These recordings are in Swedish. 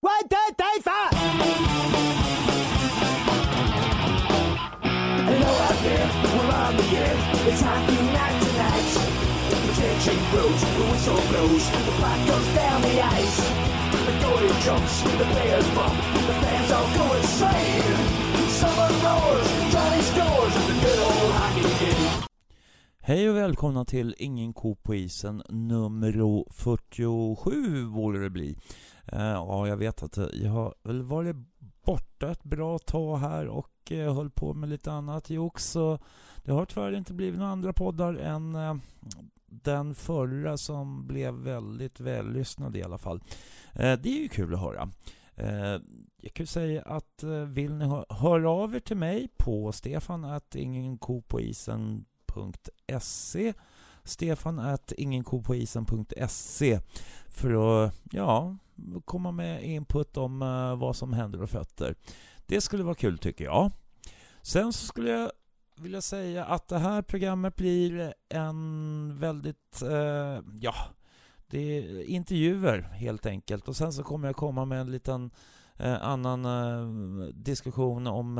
One, two, three, four! Hello out there, we're on the air. It's hockey night tonight. The tension grows, the whistle blows, the puck goes down the ice. The goalie jumps, the players bump, the fans all go insane. Someone roars, Johnny scores, the good old hockey game. Hej och välkomna till Ingen ko på isen nummer 47 borde det bli. Eh, ja, jag vet att jag har väl varit borta ett bra tag här och eh, höll på med lite annat jox. Så det har tyvärr inte blivit några andra poddar än eh, den förra som blev väldigt vällyssnad i alla fall. Det är ju kul att höra. Jag kan säga att vill ni hö höra av er till mig på stefan att ingen ko på ingenkopoisen.se Stefan at ingenkopoisen.se för att ja, komma med input om uh, vad som händer och fötter. Det skulle vara kul tycker jag. Sen så skulle jag vilja säga att det här programmet blir en väldigt, uh, ja, det är intervjuer helt enkelt och sen så kommer jag komma med en liten uh, annan diskussion om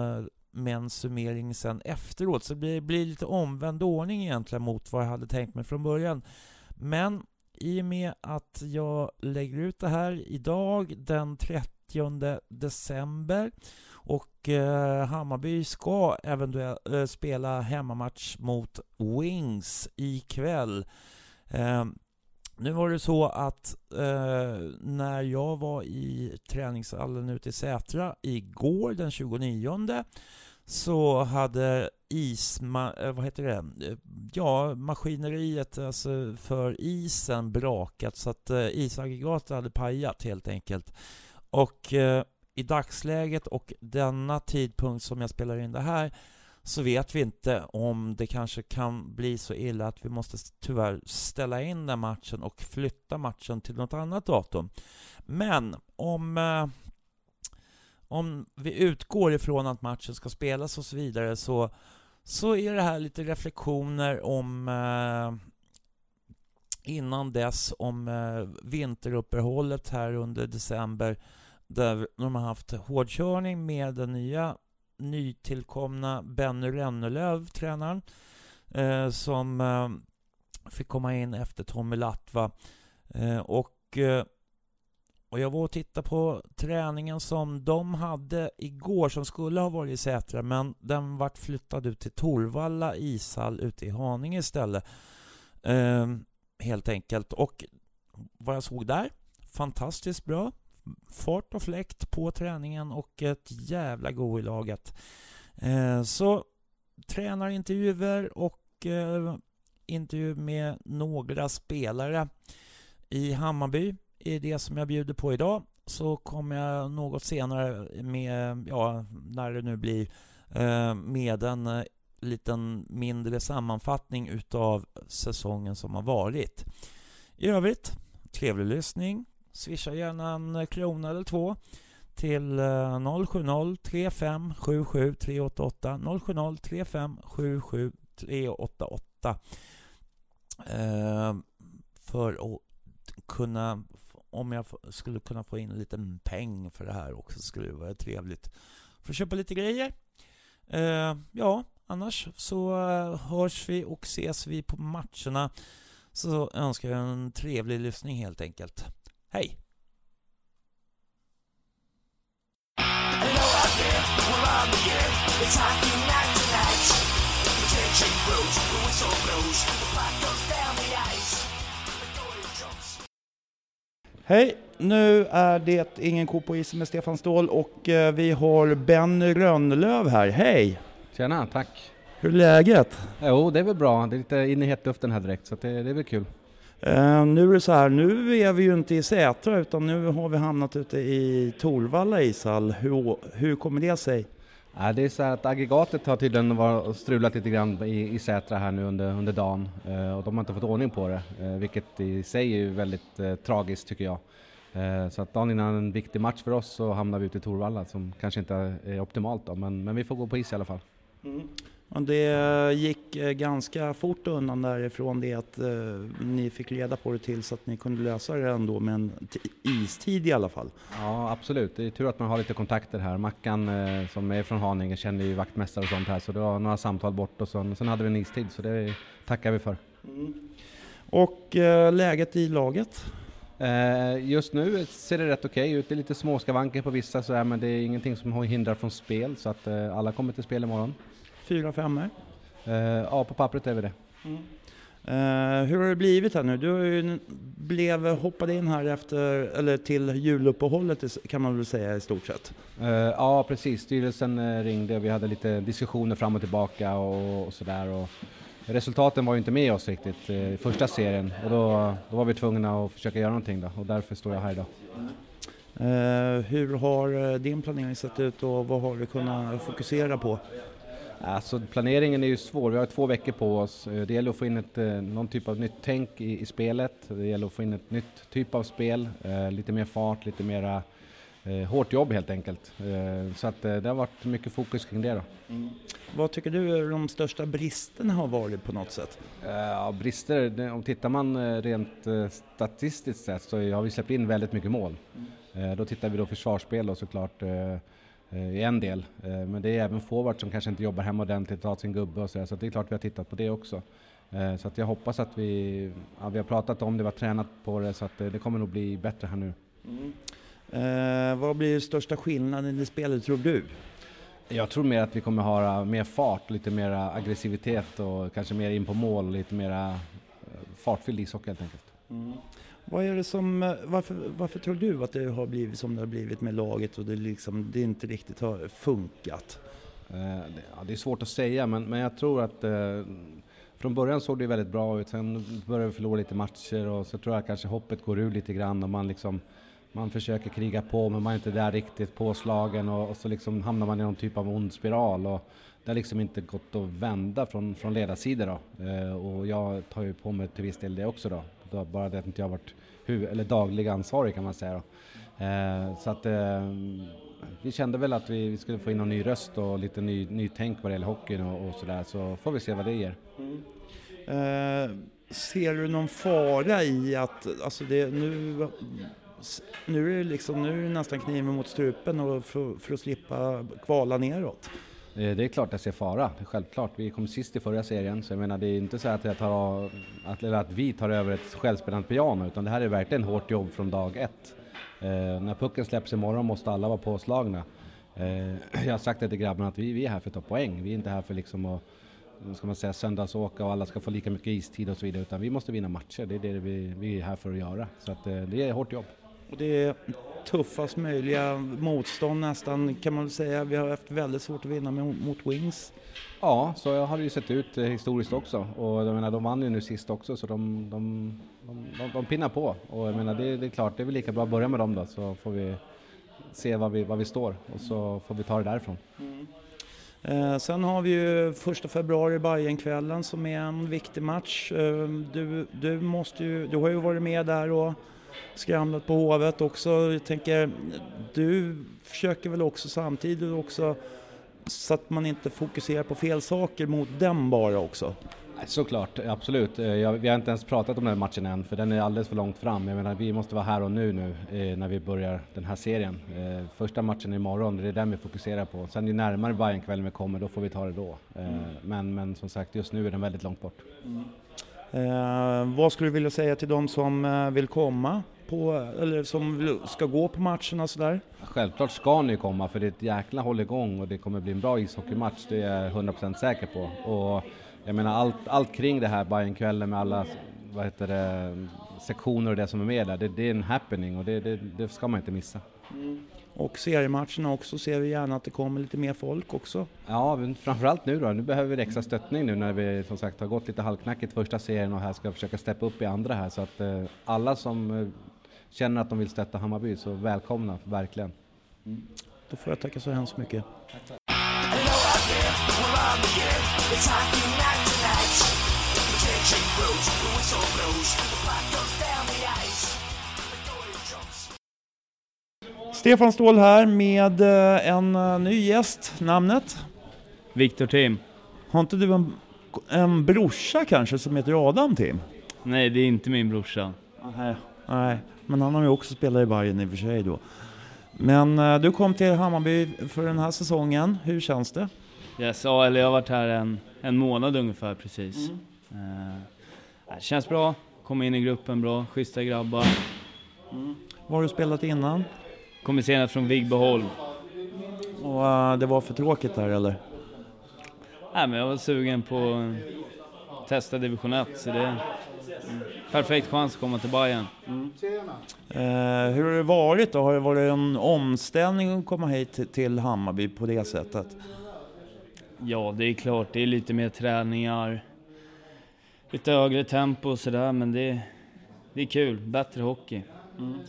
med en summering sen efteråt. Så det blir, blir lite omvänd ordning egentligen mot vad jag hade tänkt mig från början. Men i och med att jag lägger ut det här idag den 30 december och eh, Hammarby ska eventuellt eh, spela hemmamatch mot Wings ikväll. Eh, nu var det så att eh, när jag var i träningshallen ute i Sätra igår den 29 så hade isma, eh, vad heter det, eh, ja maskineriet alltså för isen brakat så att eh, isaggregatet hade pajat helt enkelt. Och eh, i dagsläget och denna tidpunkt som jag spelar in det här så vet vi inte om det kanske kan bli så illa att vi måste tyvärr ställa in den matchen och flytta matchen till något annat datum. Men om eh, om vi utgår ifrån att matchen ska spelas och så vidare så, så är det här lite reflektioner om eh, innan dess om eh, vinteruppehållet här under december där de har haft hårdkörning med den nya nytillkomna Benny Rennelöv, tränaren, eh, som eh, fick komma in efter Tommy Latva. Eh, och eh, och jag var och tittade på träningen som de hade igår som skulle ha varit i Sätra men den vart flyttad ut till Torvalla ishall ute i Haninge istället. Ehm, helt enkelt. Och vad jag såg där, fantastiskt bra. Fart och fläkt på träningen och ett jävla go i laget. Ehm, så tränarintervjuer och eh, intervju med några spelare i Hammarby i det som jag bjuder på idag så kommer jag något senare med, ja, när det nu blir, eh, med en eh, liten mindre sammanfattning utav säsongen som har varit. I övrigt, trevlig lyssning. Swisha gärna en krona eller två till 070 35 77 388 070 35 77 388 för att kunna om jag skulle kunna få in en liten peng för det här också skulle det vara trevligt. För att köpa lite grejer. Eh, ja, annars så eh, hörs vi och ses vi på matcherna. Så önskar jag en trevlig lyssning helt enkelt. Hej! It's hockey night tonight. The tension grows, the whistle blows, the goes down Hej! Nu är det Ingen ko på isen med Stefan Ståhl och eh, vi har Ben Rönnlöv här. Hej! Tjena, tack! Hur är läget? Jo, det är väl bra. Det är lite in i hetluften här direkt, så det, det är väl kul. Uh, nu är det så här, nu är vi ju inte i Sätra utan nu har vi hamnat ute i Torvalla ishall. Hur, hur kommer det sig? Ja, det är så att aggregatet har tydligen strulat lite grann i, i Sätra här nu under, under dagen eh, och de har inte fått ordning på det, eh, vilket i sig är väldigt eh, tragiskt tycker jag. Eh, så att dagen innan en viktig match för oss så hamnar vi ute i Torvalla som kanske inte är optimalt då, men, men vi får gå på is i alla fall. Mm. Och det gick eh, ganska fort undan därifrån det att eh, ni fick reda på det till så att ni kunde lösa det ändå med en istid i alla fall. Ja, absolut. Det är tur att man har lite kontakter här. Mackan eh, som är från Haninge känner ju vaktmästare och sånt här, så det var några samtal bort och sen, sen hade vi en istid, så det tackar vi för. Och eh, läget i laget? Eh, just nu ser det rätt okej ut. Det är lite småskavanker på vissa sådär, men det är ingenting som hindrar från spel, så att eh, alla kommer till spel imorgon. Fyra femmor? Eh, ja, på pappret är vi det. Eh, hur har det blivit här nu? Du blev hoppade in här efter, eller till juluppehållet kan man väl säga i stort sett. Eh, ja, precis. Styrelsen eh, ringde och vi hade lite diskussioner fram och tillbaka och, och sådär. Och resultaten var ju inte med oss riktigt eh, i första serien och då, då var vi tvungna att försöka göra någonting då och därför står jag här idag. Eh, hur har din planering sett ut och vad har du kunnat fokusera på? Alltså planeringen är ju svår. Vi har två veckor på oss. Eh, Det gäller att få in ett, eh, någon typ av nytt tänk i, i spelet. Det gäller att få in ett nytt typ av spel. Eh, lite mer fart, lite mera eh, hårt jobb helt enkelt. Eh, så att eh, det har varit mycket fokus kring det då. Vad tycker du de största bristerna har varit på något sätt? Ja, brister, om tittar man rent statistiskt sett så har vi släppt in väldigt mycket mål. Eh, Då tittar vi då försvarsspel då såklart i en del. Eh, Men det är även forward som kanske inte jobbar hem ordentligt, tar sin gubbe och så, där, så det är klart vi har tittat på det också. Eh, Så att jag hoppas att vi, ja, vi har pratat om det, vi har tränat på det så att eh, det kommer nog bli bättre här nu. Eh, vad blir största skillnaden i spelet tror du? Jag tror mer att vi kommer ha mer fart, lite mer aggressivitet och kanske mer in på mål, lite mer eh, fartfylld ishockey helt enkelt. Vad är det som, eh, varför, varför tror du att det har blivit som det har blivit med laget och det, liksom, det inte riktigt har funkat? Eh, det- Ja, det är svårt att säga, men, men jag tror att eh, från början såg det väldigt bra ut, sen började vi förlora lite matcher och så tror jag kanske hoppet går ur lite grann och man liksom man försöker kriga på men man är inte där riktigt påslagen och, och så liksom hamnar man i någon typ av ond spiral och det har liksom inte gått att vända från, från ledarsidor då. Eh, och jag tar ju på mig till viss del det också då då bara det att inte jag varit huvud, eller daglig ansvarig kan man säga då. Eh, så att eh, vi kände väl att vi, vi skulle få in någon ny röst och lite ny, nytänk vad det gäller hockeyn och, och sådär så får vi se vad det ger. Eh, ser du någon fara i att, alltså det, nu, nu, är det liksom, nu är det nästan kniven mot strupen och för, för att slippa kvala neråt? Eh, det är klart jag ser fara, det är självklart. Vi kom sist i förra serien så jag menar det är inte så att, jag tar, att, eller att vi tar över ett självspelande piano utan det här är verkligen hårt jobb från dag ett. Eh, när pucken släpps imorgon måste alla vara påslagna. Eh, jag har sagt det till grabbarna att vi, vi är här för att ta poäng, vi är inte här för liksom att ska man säga, söndagsåka och alla ska få lika mycket istid och så vidare utan vi måste vinna matcher, det är det vi, vi är här för att göra. Så att, eh, det är hårt jobb. Och det är tuffast möjliga motstånd nästan kan man väl säga. Vi har haft väldigt svårt att vinna mot Wings. Ja, så har det ju sett ut eh, historiskt också. Och jag menar, de vann ju nu sist också så de, de, de, de, de pinnar på. Och jag menar, det, det är klart, det är väl lika bra att börja med dem då så får vi se var vi, var vi står och så får vi ta det därifrån. Eh, sen har vi ju första februari Bajenkvällen som är en viktig match. Eh, du, du, måste ju, du har ju varit med där och skramlat på Hovet också. Jag tänker, du försöker väl också samtidigt också så att man inte fokuserar på fel saker mot den bara också. Såklart, absolut. Eh, Jag, vi har inte ens pratat om den matchen än för den är alldeles för långt fram. Jag menar, vi måste vara här och nu nu eh, när vi börjar den här serien. Eh, första matchen är imorgon, det är den vi fokuserar på. Sen ju närmare Bajenkvällen vi kommer, då får vi ta det då. Eh, men, men som sagt, just nu är den väldigt långt bort. Eh, vad skulle du vilja säga till de som eh, vill komma på, eller som ska gå på matcherna och sådär? Självklart ska ni komma för det är ett jäkla hålligång och det kommer bli en bra ishockeymatch, det är jag 100% säker på. Och jag menar allt, allt kring det här Bajenkvällen med alla vad heter det, sektioner och det som är med där, det, det är en happening och det, det, det ska man inte missa. Och seriematcherna också ser vi gärna att det kommer lite mer folk också. Ja, men framförallt nu då, nu behöver vi extra stöttning nu när vi som sagt har gått lite halvknackigt första serien och här ska försöka steppa upp i andra här så att eh, alla som eh, känner att de vill stötta Hammarby så välkomna, verkligen. Då får jag tacka så hemskt mycket. Hello out Stefan Ståhl här med eh, en eh, ny gäst. Namnet? Viktor Tim. Har inte du en, en brorsa kanske som heter Adam Tim? Nej, det är inte min brorsa. Nej, nej. men han har ju också spelat i Bayern i och för sig då. Men eh, du kom till Hammarby för den här säsongen. Hur känns det? Yes, ja, eller jag har varit här en, en månad ungefär precis. Eh, det känns bra, kom in i gruppen bra, schyssta grabbar. Vad har du spelat innan? Kommer senast från Vigboholm. Och eh, det var för tråkigt där eller? Nej, men jag var sugen på att testa division 1, så det är en perfekt chans att komma till Bayern. Eh, hur har det varit då? Har det varit en omställning att komma hit till- Hammarby på det sättet? Ja, det är klart, det är lite mer träningar, lite högre tempo och sådär, men det, det är kul. Bättre hockey.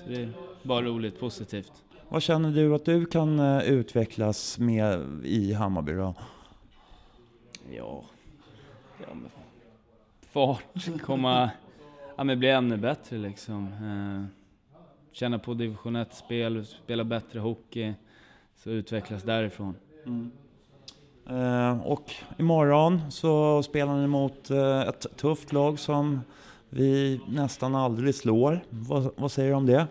Så det är bara roligt, positivt. Vad känner du att du kan eh, utvecklas med i Hammarby då? Ja, ja men fart, komma, ja men bli ännu bättre liksom. Eh, känna på division 1-spel, spela bättre hockey, så utvecklas därifrån. Eh, och imorgon så spelar ni mot eh, ett tufft lag som vi nästan aldrig slår. Vad, vad säger du om det?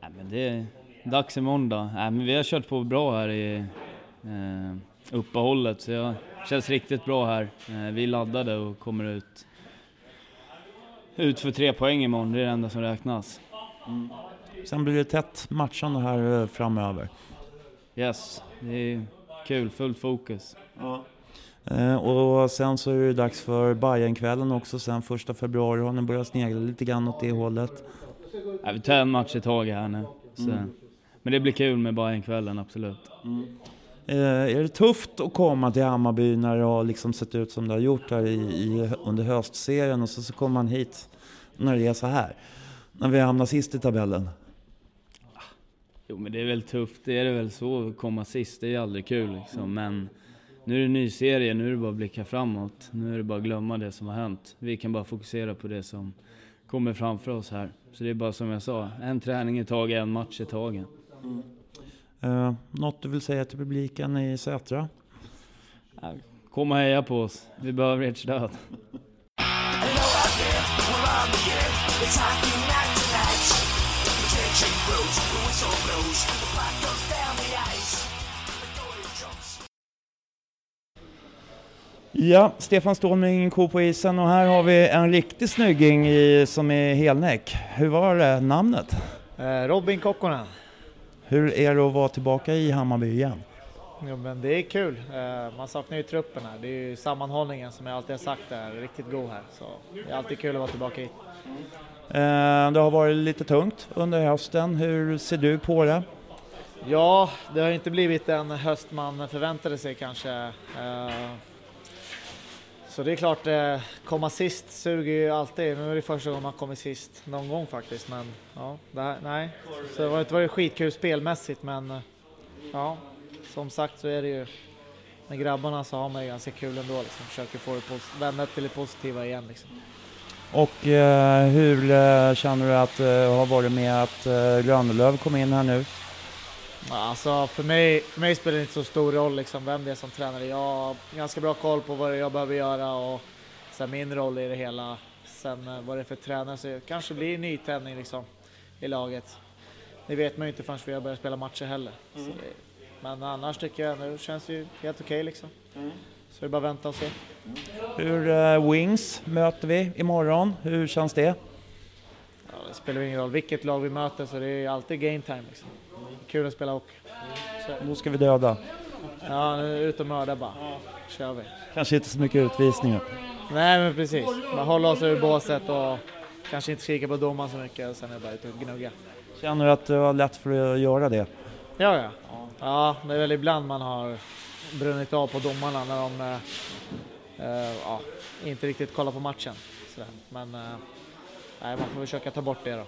Nej, men det är dags imorgon då. Nej, men vi har kört på bra här i eh, uppehållet, så det känns riktigt bra här. Eh, vi är laddade och kommer ut, ut för tre poäng imorgon, det är det enda som räknas. Sen blir det tätt matchande här eh, framöver. Yes, det är kul, fullt fokus. Eh, och sen så är det dags för Bajenkvällen också. Sen första februari har ni börjat snegla lite grann åt det hållet. Nej, vi tar en match i taget här nu. Så. Men det blir kul med Bajenkvällen, absolut. Eh, är det tufft att komma till Hammarby när det har liksom sett ut som det har gjort här i, i, under höstserien och så, så kommer man hit när det är så här? När vi hamnar sist i tabellen. Jo men det är väl tufft, det är det väl så att komma sist, det är aldrig kul liksom. Men nu är det en ny serie, nu är det bara att blicka framåt. Nu är det bara att glömma det som har hänt. Vi kan bara fokusera på det som kommer framför oss här. Så det är bara som jag sa, en träning i taget, en match i taget. Eh, något du vill säga till publiken i Sätra? Kom och heja på oss, vi behöver ert stöd. The. It's grows, the whistle blows, the Ja, Stefan Ståhl med ingen ko på isen och här har vi en riktig snygging i, som är helnäck. Hur var det namnet? Eh, Robin Kokkonen. Hur är det att vara tillbaka i Hammarby igen? Jo, men det är kul. Eh, man saknar ju truppen här. Det är ju sammanhållningen som jag alltid har sagt är riktigt god här. Så det är alltid kul att vara tillbaka hit. Eh, det har varit lite tungt under hösten. Hur ser du på det? Ja, det har inte blivit den höst man förväntade sig kanske. Så det är klart, eh, komma sist suger ju alltid. Nu är det första gången man kommer sist någon gång faktiskt. Men ja, det här, nej. Så det har inte varit skitkul spelmässigt men eh, ja, som sagt så är det ju med grabbarna så har man ju ganska kul ändå. Liksom. Försöker få det vända till det positiva igen. Liksom. Och eh, hur eh, känner du att det har varit med att eh, Rönnelöv kom in här nu? Alltså för mig, för mig spelar det inte så stor roll liksom vem det är som tränare. Jag har ganska bra koll på vad jag behöver göra och sen min roll i det hela. Sen eh, vad det är för tränare så det kanske blir en nytändning liksom i laget. Det vet man ju inte förrän vi har börjat spela matcher heller. Så det, men annars tycker jag nu känns det ju helt okej liksom. Så det är bara att vänta och se. Hur eh, Wings möter vi imorgon. Hur känns det? Det spelar ingen roll vilket lag vi möter så det är alltid game time liksom. Kul att spela hockey. Då ska vi döda. Ja, nu ut och mörda bara. kör vi. Kanske inte så mycket utvisningar. Nej men precis, bara hålla oss ur båset och kanske inte skrika på domaren så mycket och sen är det bara ut och gnugga. Känner du att du har lätt för att göra det? Ja, ja. Ja, det är väl ibland man har brunnit av på domarna när de eh, eh, ja, inte riktigt kollar på matchen. Sådär. Men eh, nej, man får försöka ta bort det då.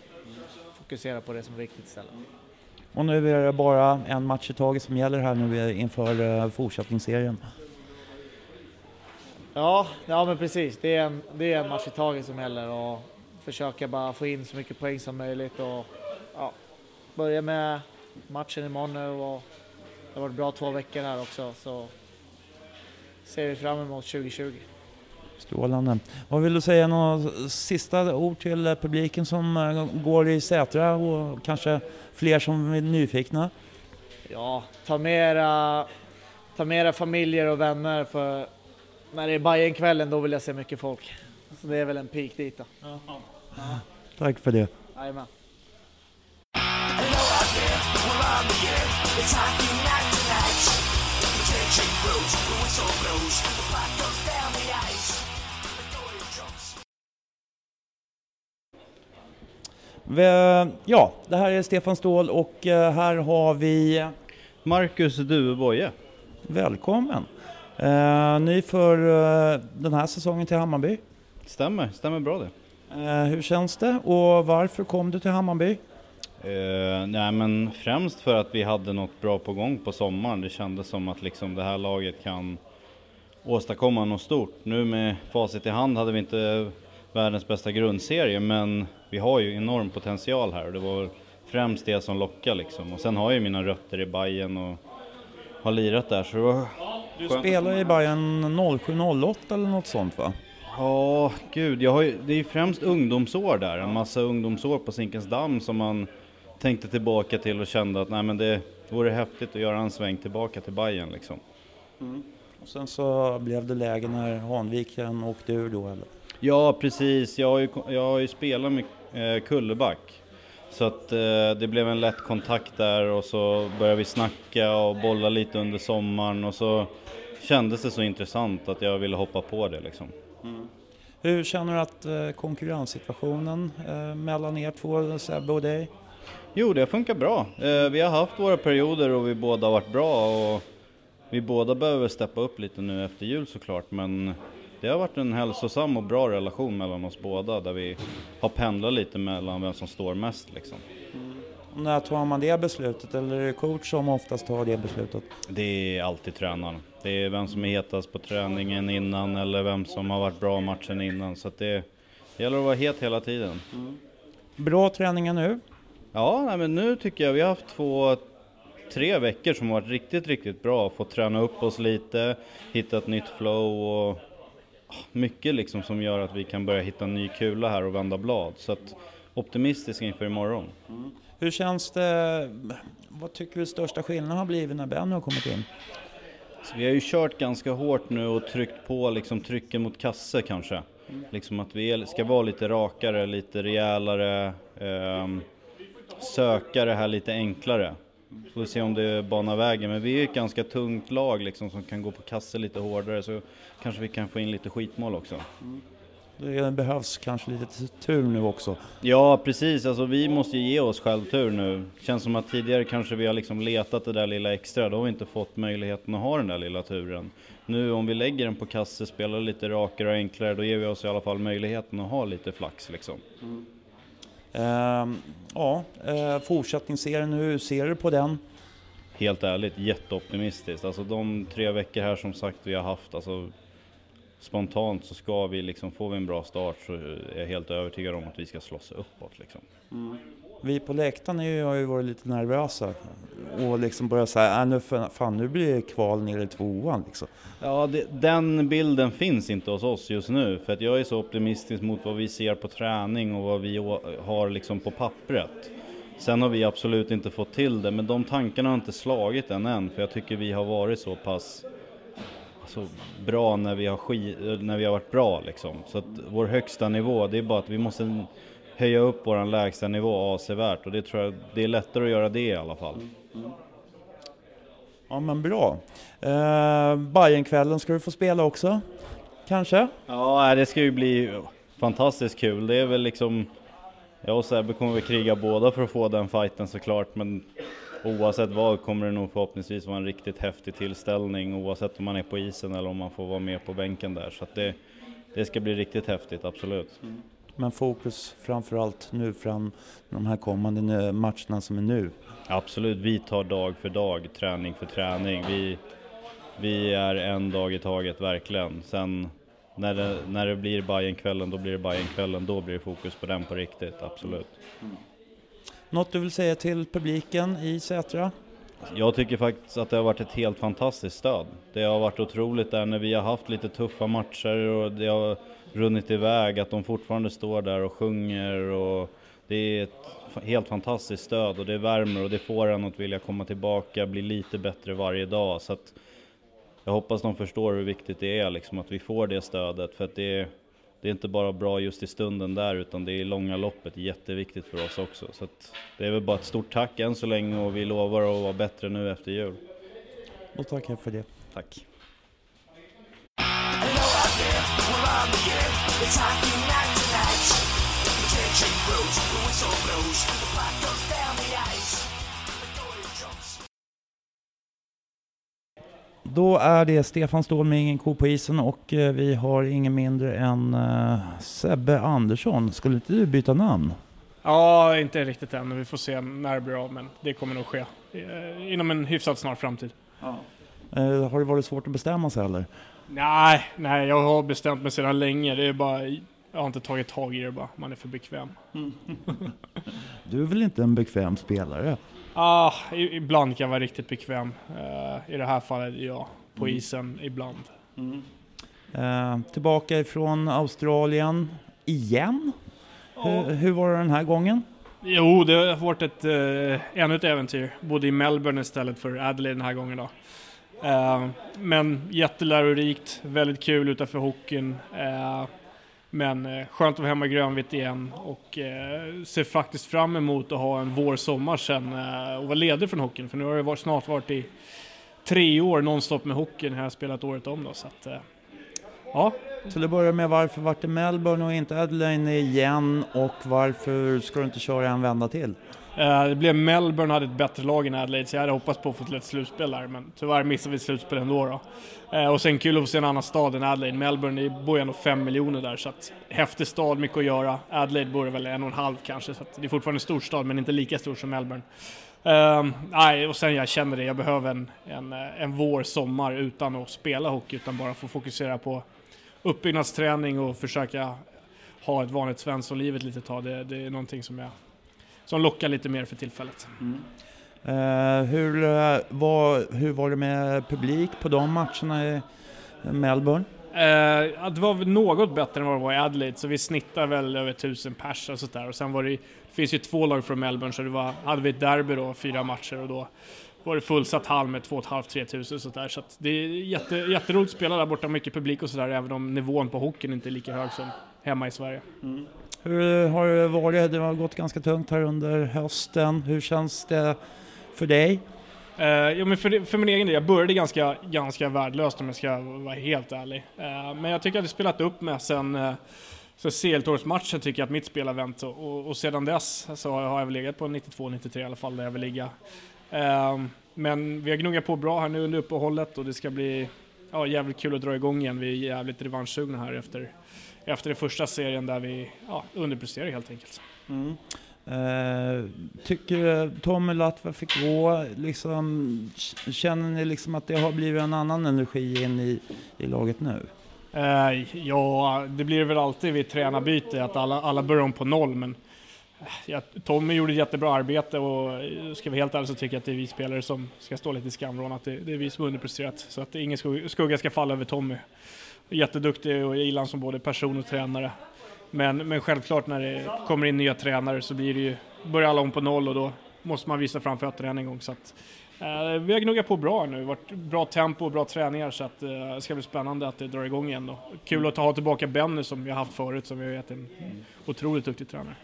Fokusera på det som är viktigt istället. Och nu är det bara en match i taget som gäller här nu inför eh, fortsättningsserien. Ja, ja men precis. Det är, en, det är en match i taget som gäller och försöka bara få in så mycket poäng som möjligt och ja, börja med matchen imorgon nu och det har varit bra två veckor här också så ser vi fram emot 2020. Strålande. Vad vill du säga några sista ord till eh, publiken som eh, går i Sätra och kanske fler som är nyfikna? Ja, ta med era, ta med era familjer och vänner för när det är Bajenkvällen då vill jag se mycket folk. Så det är väl en peak dit då. Tack för det. Jajamän. It's hockey night tonight. Attention grows, the whistle blows, the puck Ja, det här är Stefan Ståhl och eh, här har vi Marcus Duveboje. Välkommen! Eh, ny för eh, den här säsongen till Hammarby. Stämmer, stämmer bra det. Eh, hur känns det och varför kom du till Hammarby? Eh, nej men främst för att vi hade något bra på gång på sommaren. Det kändes som att liksom det här laget kan åstadkomma något stort. Nu med facit i hand hade vi inte världens bästa grundserie men vi har ju enorm potential här och det var främst det som lockade liksom. Och sen har jag ju mina rötter i Bayern och har lirat där så det var Du skönt. spelar i Bayern 07-08 eller något sånt va? Ja, gud, jag har ju, det är ju främst ungdomsår där. En massa ungdomsår på Zinkensdamm som man tänkte tillbaka till och kände att nej men det vore häftigt att göra en sväng tillbaka till Bayern liksom. Och sen så blev det läge när Hanviken åkte ur då eller? Ja, precis. Jag har ju, jag har ju spelat med eh, Kulleback. Så att eh, det blev en lätt kontakt där och så började vi snacka och bolla lite under sommaren och så kändes det så intressant att jag ville hoppa på det liksom. Hur känner du att eh, konkurrenssituationen eh, mellan er två, Sebbe och dig? Jo, det funkar bra. Eh, vi har haft våra perioder och vi båda har varit bra och vi båda behöver steppa upp lite nu efter jul såklart men det har varit en hälsosam och bra relation mellan oss båda där vi har pendlat lite mellan vem som står mest liksom. När tar man det beslutet eller är det coach som oftast tar det beslutet? Det är alltid tränaren. Det är vem som är hetast på träningen innan eller vem som har varit bra matchen innan så att det, det gäller att vara het hela tiden. Bra träningar nu. Ja, nej, men nu tycker jag vi har haft två, tre veckor som har varit riktigt, riktigt bra. Fått träna upp oss lite, hitta ett nytt flow och mycket liksom som gör att vi kan börja hitta en ny kula här och vända blad. Så att optimistisk inför imorgon. Hur känns det? Vad tycker du största skillnaden har blivit när Benny har kommit in? Så vi har ju kört ganska hårt nu och tryckt på liksom trycken mot kasse kanske. Liksom att vi ska vara lite rakare, lite rejälare, ehm, söka det här lite enklare. Får vi se om det banar vägen, men vi är ett ganska tungt lag liksom som kan gå på kasse lite hårdare så kanske vi kan få in lite skitmål också. Det behövs kanske lite tur nu också. Ja precis, alltså vi måste ju ge oss självtur nu. Känns som att tidigare kanske vi har liksom letat det där lilla extra, då har vi inte fått möjligheten att ha den där lilla turen. Nu om vi lägger den på kasse, spelar lite rakare och enklare, då ger vi oss i alla fall möjligheten att ha lite flax liksom. Ehm, ja, eh, fortsättningsserien, hur ser du på den? Helt ärligt, jätteoptimistiskt. Alltså de tre veckor här som sagt vi har haft, alltså spontant så ska vi liksom, får vi en bra start så är jag helt övertygad om att vi ska slåss uppåt liksom. Vi på läktaren är ju- har ju varit lite nervösa och liksom börjat säga, äh, nu, fan, nu blir det kval ner i tvåan liksom. Ja, det, den bilden finns inte hos oss just nu för att jag är så optimistisk mot vad vi ser på träning och vad vi har liksom på pappret. Sen har vi absolut inte fått till det, men de tankarna har inte slagit än än för jag tycker vi har varit så pass alltså, bra när vi, har när vi har varit bra liksom. Så att vår högsta nivå, det är bara att vi måste höja upp våran lägsta nivå avsevärt och det tror jag, det är lättare att göra det i alla fall. Ja men bra. Uh, Bajenkvällen ska du få spela också, kanske? Ja, det ska ju bli fantastiskt kul. Det är väl liksom, jag och Sebbe kommer väl kriga båda för att få den fighten såklart, men oavsett vad kommer det nog förhoppningsvis vara en riktigt häftig tillställning oavsett om man är på isen eller om man får vara med på bänken där. Så det, det ska bli riktigt häftigt, absolut. Men fokus framförallt nu fram de här kommande matcherna som är nu. Absolut, vi tar dag för dag, träning för träning. Vi, vi är en dag i taget verkligen. Sen när det, när det blir Bajenkvällen, då blir det Bajenkvällen. Då blir det fokus på den på riktigt, absolut. Något du vill säga till publiken i Sätra? Jag tycker faktiskt att det har varit ett helt fantastiskt stöd. Det har varit otroligt där när vi har haft lite tuffa matcher och det har runnit iväg att de fortfarande står där och sjunger och det är ett helt fantastiskt stöd och det värmer och det får en att vilja komma tillbaka, bli lite bättre varje dag. Så att jag hoppas de förstår hur viktigt det är liksom att vi får det stödet för att det är, det är inte bara bra just i stunden där utan det är i långa loppet jätteviktigt för oss också. Så att det är väl bara ett stort tack än så länge och vi lovar att vara bättre nu efter jul. Då tackar jag för det. Tack! Hello out there, we're on again. It's hockey night tonight. The tension grows, the whistle blows, the puck goes down the ice. The goalie jumps. Då är det Stefan Ståhl med Ingen ko på isen och eh, vi har ingen mindre än eh, Sebbe Andersson. Skulle inte du byta namn? Ja, inte riktigt än. Vi får se när det blir av, men det kommer nog ske eh, inom en hyfsat snar framtid. Eh, har det varit svårt att bestämma sig eller? Nej, nej, jag har bestämt mig sedan länge. Det är bara, jag har inte tagit tag i det bara. Man är för bekväm. Du är väl inte en bekväm spelare? Ah, i- ibland kan jag vara riktigt bekväm. Eh, I det här fallet, ja. På isen, ibland. Eh, tillbaka ifrån Australien igen? Hur, hur var det den här gången? Jo, det har varit ett, eh, ännu ett äventyr. Bodde i Melbourne istället för Adelaide den här gången då. Eh, men jättelärorikt, väldigt kul utanför hockeyn. Eh, men eh, skönt att vara hemma i grönvitt igen och ser faktiskt fram emot att ha en vår-sommar sen och vara ledig från hockeyn. För nu har det snart varit i tre år nonstop med hockeyn. Här har jag spelat året om då. Så att, ja, Till att börja med, varför vart det Melbourne och inte Adelaide igen? Och varför ska du inte köra en vända till? Eh, det blev Melbourne hade ett bättre lag än Adelaide så jag hade hoppats på att få till ett slutspel där men tyvärr missade vi slutspel ändå då. Eh, och sen kul att få se en annan stad än Adelaide. Melbourne det bor ju ändå fem miljoner där så att häftig stad, mycket att göra. Adelaide bor det väl en och en halv kanske så att det är fortfarande en stor stad men inte lika stor som Melbourne. Um, nej, och sen jag känner det, jag behöver en, en, eh, en vår, sommar utan att spela hockey utan bara få fokusera på uppbyggnadsträning och försöka ha ett vanligt Svenssonliv ett litet tag. Det, det är någonting som jag som lockar lite mer för tillfället. Eh, hur, eh, var, hur var det med publik på de matcherna i Melbourne? Ja, det var något bättre än vad det var i Adelaide, så vi snittar väl över 1000 pers och sådär. Och sen var det, det finns ju två lag från Melbourne, så det var, hade vi ett derby då, fyra matcher och då var det fullsatt hall med 2 500-3 tusen sådär. Så att det är jätte, jätteroligt att spela där borta, mycket publik och sådär, även om nivån på hockeyn inte är lika hög som hemma i Sverige. Hur har det varit? Det har gått ganska tungt här under hösten. Hur känns det för dig? Uh, ja, men för, för min egen del, jag började ganska, ganska värdelöst om jag ska vara helt ärlig. Uh, men jag tycker att det spelat upp med sen, eh, uh, CL-toursmatchen tycker jag att mitt spel har vänt och, och, och sedan dess så har jag väl legat på 92-93 i alla fall där jag vill ligga. Uh, men vi har gnuggat på bra här nu under uppehållet och det ska bli ja, jävligt kul att dra igång igen. Vi är jävligt revanschsugna här efter, efter den första serien där vi ja, underpresterar helt enkelt. Eh, tycker Tommy Latva fick gå? Liksom, känner ni liksom att det har blivit en annan energi in i, i laget nu? Eh, ja, det blir väl alltid vid tränarbyte att alla, alla börjar om på noll, men ja, Tommy gjorde ett jättebra arbete och eh, ska vi vara helt ärlig så tycker jag att det är vi spelare som ska stå lite i skamvrån, att det, det är vi som har underpresterat. Så att ingen skugga, ska falla över Tommy. Jätteduktig och jag gillar honom som både person och tränare. Men, men självklart när det kommer in nya tränare så blir det ju, börjar alla om på noll och då måste man visa fram fötterna än en gång. Så att, eh, vi har gnuggat på bra nu, varit bra tempo och bra träningar så att, eh, det ska bli spännande att det drar igång igen då. Kul att ha tillbaka Benny som vi har haft förut som vi vet är en otroligt duktig tränare.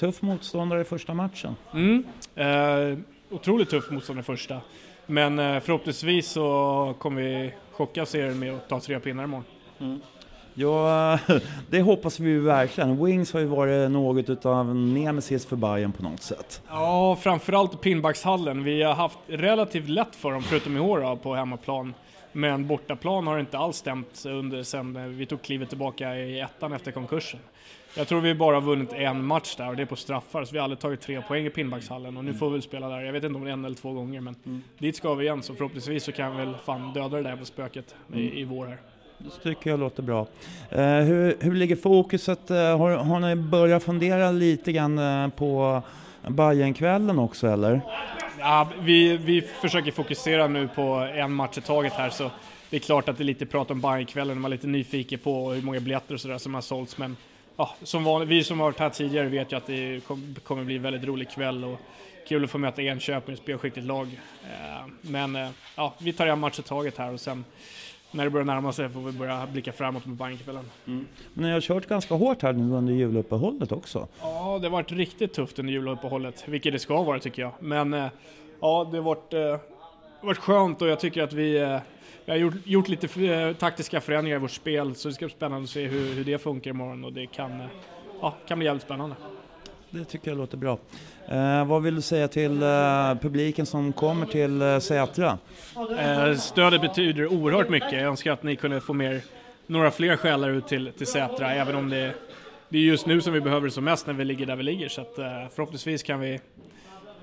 Tuff motståndare i första matchen. Mm. Eh, otroligt tuff motståndare första. Men eh, förhoppningsvis så kommer vi chocka serien med att ta tre pinnar imorgon. Ja, det hoppas vi verkligen. Wings har ju varit något utav nemesis för Bayern på något sätt. Ja, framförallt Pinnbackshallen. Vi har haft relativt lätt för dem, förutom i år då, på hemmaplan. Men bortaplan har inte alls stämt under sen vi tog klivet tillbaka i ettan efter konkursen. Jag tror vi bara vunnit en match där och det är på straffar, så vi har aldrig tagit tre poäng i Pinnbackshallen och nu får vi väl spela där. Jag vet inte om det är en eller två gånger, men dit ska vi igen så förhoppningsvis så kan vi väl fan döda det där jävla spöket i, i vår här. Det tycker jag låter bra. Eh, hur, hur ligger fokuset? Eh, har, har ni börjat fundera lite grann eh, på Bajenkvällen också eller? Ja, vi, vi försöker fokusera nu på en match i taget här så det är klart att det är lite prat om Bajenkvällen, man är lite nyfiken på hur många biljetter och sådär som har sålts men ja, som vanligt, vi som har varit här tidigare vet ju att det kommer bli en väldigt rolig kväll och kul att få möta Enköping, ett spelskickligt lag. Eh, men eh, ja, vi tar en match i taget här och sen när det börjar närma sig får vi börja blicka framåt med Bajenkvällen. Mm. Men ni har kört ganska hårt här nu under juluppehållet också. Ja, det har varit riktigt tufft under juluppehållet, vilket det ska vara tycker jag. Men eh, ja, det har varit, varit skönt och jag tycker att vi vi har gjort, gjort lite eh, taktiska förändringar i vårt spel så det ska bli spännande att se hur, hur det funkar imorgon och det kan, eh, ja, kan bli jävligt spännande. Det tycker jag låter bra. Eh, vad vill du säga till eh, publiken som kommer till eh, Sätra? Eh, stödet betyder oerhört mycket. Jag önskar att ni kunde få mer, några fler själar ut till, till Sätra, även om det, det är just nu som vi behöver det som mest när vi ligger där vi ligger. Så att, eh, förhoppningsvis kan vi,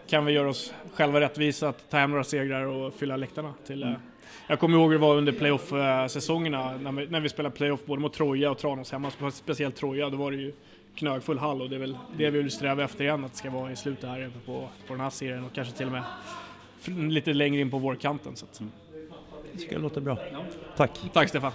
kan vi göra oss själva rättvisa att ta hem några segrar och fylla läktarna till mm jag kommer ihåg hur det var under playoff-säsongerna eh, när vi, när vi spelade playoff både mot Troja och Tranås hemma, speciellt Troja, då var det ju knögfull hall och det är väl det vi vill sträva efter igen, att det ska vara i slutet här på, på den här serien och kanske till och med lite längre in på vårkanten. Så att. Det tycker jag låter bra. Ja. Tack. Tack Stefan.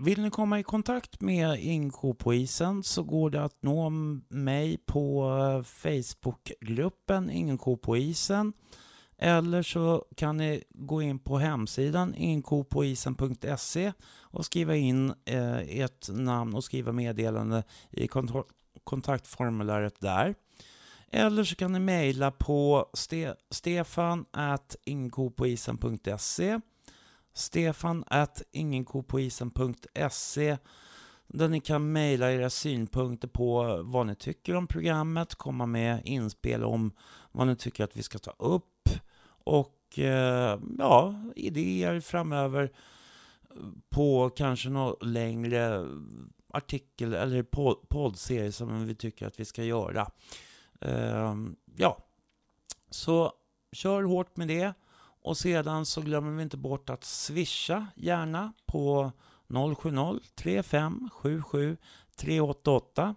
Vill ni komma i kontakt med Inko på isen så går det att nå mig på eh, Facebookgruppen Inko på isen. Eller så kan ni gå in på hemsidan inkopoisen.se och skriva in eh, ert namn och skriva meddelande i kontaktformuläret där. Eller så kan ni mejla på ste stefan inkopoisen.se stefan at ingenkopoisen.se där ni kan mejla era synpunkter på vad ni tycker om programmet, komma med inspel om vad ni tycker att vi ska ta upp och eh, ja, idéer framöver på kanske någon längre artikel eller poddserie som vi tycker att vi ska göra. Eh, ja, så kör hårt med det. Och sedan så glömmer vi inte bort att swisha gärna på 070 35 77 388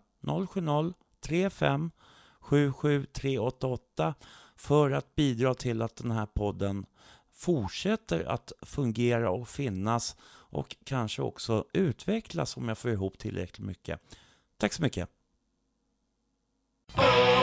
070 35 77 388 för att bidra till att den här podden fortsätter att fungera och finnas och kanske också utvecklas om jag får ihop tillräckligt mycket. Tack så mycket! Oh,